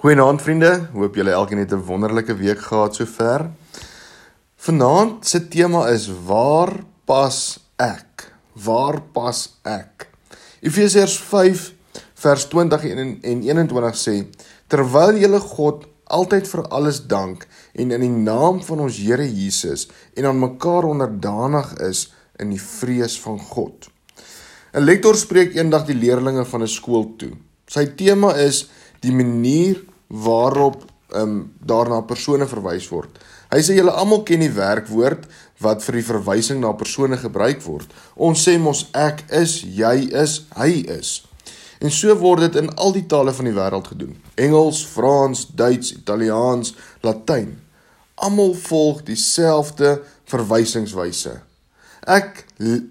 Goeienaand vriende, hoop julle elkeen het 'n wonderlike week gehad sover. Vanaand se tema is waar pas ek? Waar pas ek? Efesiërs 5 vers 20 en 21 sê: Terwyl julle God altyd vir alles dank en in die naam van ons Here Jesus en aan mekaar onderdanig is in die vrees van God. 'n Lektor spreek eendag die leerdlinge van 'n skool toe. Sy tema is die manier waarop ehm um, daarna persone verwys word. Hy sê julle almal ken die werkwoord wat vir die verwysing na persone gebruik word. Ons sê mos ek is, jy is, hy is. En so word dit in al die tale van die wêreld gedoen. Engels, Frans, Duits, Italiaans, Latyn. Almal volg dieselfde verwysingswyse. Ek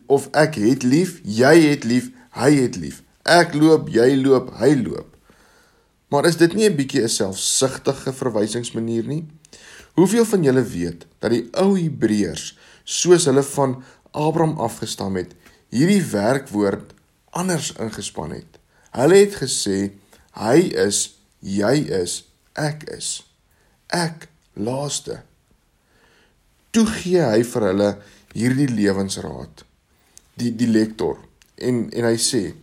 of ek het lief, jy het lief, hy het lief. Ek loop, jy loop, hy loop. Maar is dit nie 'n bietjie 'n selfsugtige verwysingsmanier nie? Hoeveel van julle weet dat die ou Hebreërs, soos hulle van Abraham afgestam het, hierdie werkwoord anders ingespan het? Hulle het gesê hy is, jy is, ek is. Ek laaste. Toe gee hy vir hulle hierdie lewensraad. Die die lektor en en hy sê: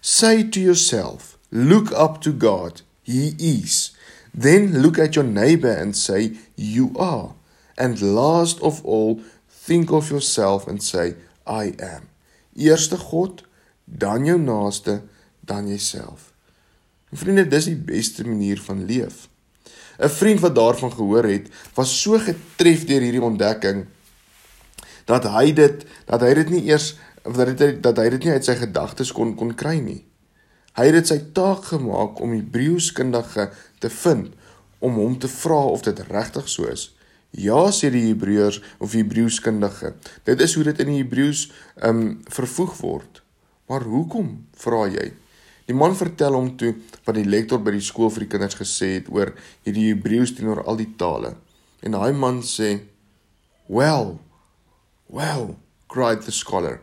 "Say to yourself, look up to God he is. Then look at your neighbor and say, You are. And last of all, think of yourself and say, I am. Eerste God, dan jou naaste, dan jouself. Vriende, dis die beste manier van leef. 'n Vriend wat daarvan gehoor het, was so getref deur hierdie ontdekking dat hy dit dat hy dit nie eers dat hy dat hy dit nie uit sy gedagtes kon kon kry nie. Hy het dit sy taak gemaak om Hebreëuskundige te vind om hom te vra of dit regtig so is. Ja sê die Hebreërs of Hebreëuskundige. Dit is hoe dit in die Hebreëus um vervoeg word. Maar hoekom vra jy? Die man vertel hom toe wat die lektor by die skool vir die kinders gesê het oor hierdie Hebreëus teenoor al die tale. En daai man sê, "Well, well," cried the scholar.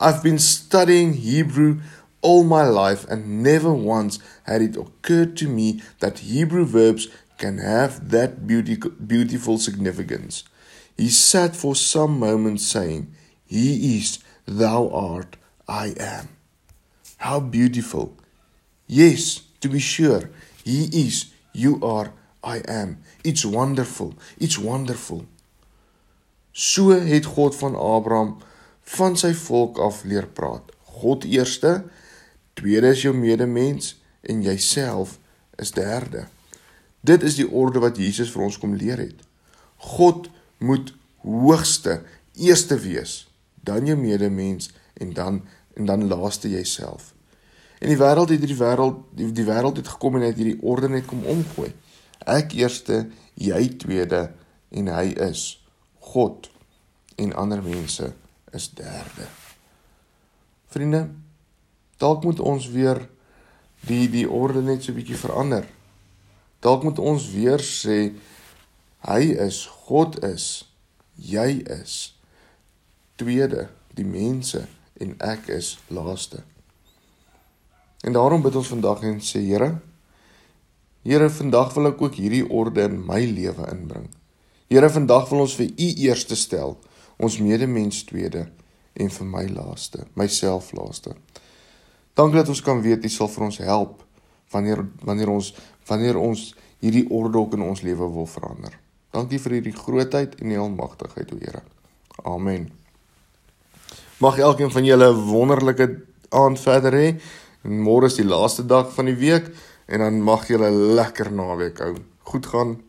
I've been studying Hebrew all my life and never once had it occurred to me that Hebrew verbs can have that beauty, beautiful significance. He sat for some moments saying, He is, thou art, I am. How beautiful. Yes, to be sure, He is, you are, I am. It's wonderful, it's wonderful. So het God van Abraham van sy volk af leer praat. God eerste Tweede is jou medemens en jouself is derde. Dit is die orde wat Jesus vir ons kom leer het. God moet hoogste eerste wees, dan jou medemens en dan en dan laaste jouself. En die wêreld het hierdie wêreld die, die wêreld het gekom en het hierdie orde net kom omgooi. Ek eerste, jy tweede en hy is God en ander mense is derde. Vriende, Dalk moet ons weer die die orde net so 'n bietjie verander. Dalk moet ons weer sê hy is, God is, jy is. Tweede, die mense en ek is laaste. En daarom bid ons vandag en sê Here, Here, vandag wil ek ook hierdie orde in my lewe inbring. Here, vandag wil ons vir U eerste stel, ons medemens tweede en vir my laaste, myself laaste. Dankie dat ons kan weet U sal vir ons help wanneer wanneer ons wanneer ons hierdie orde ook in ons lewe wil verander. Dankie vir hierdie grootheid en die almagtigheid, o Here. Amen. Mag elkeen van julle 'n wonderlike aand verder hê. Môre is die laaste dag van die week en dan mag julle lekker naweek hou. Goed gaan.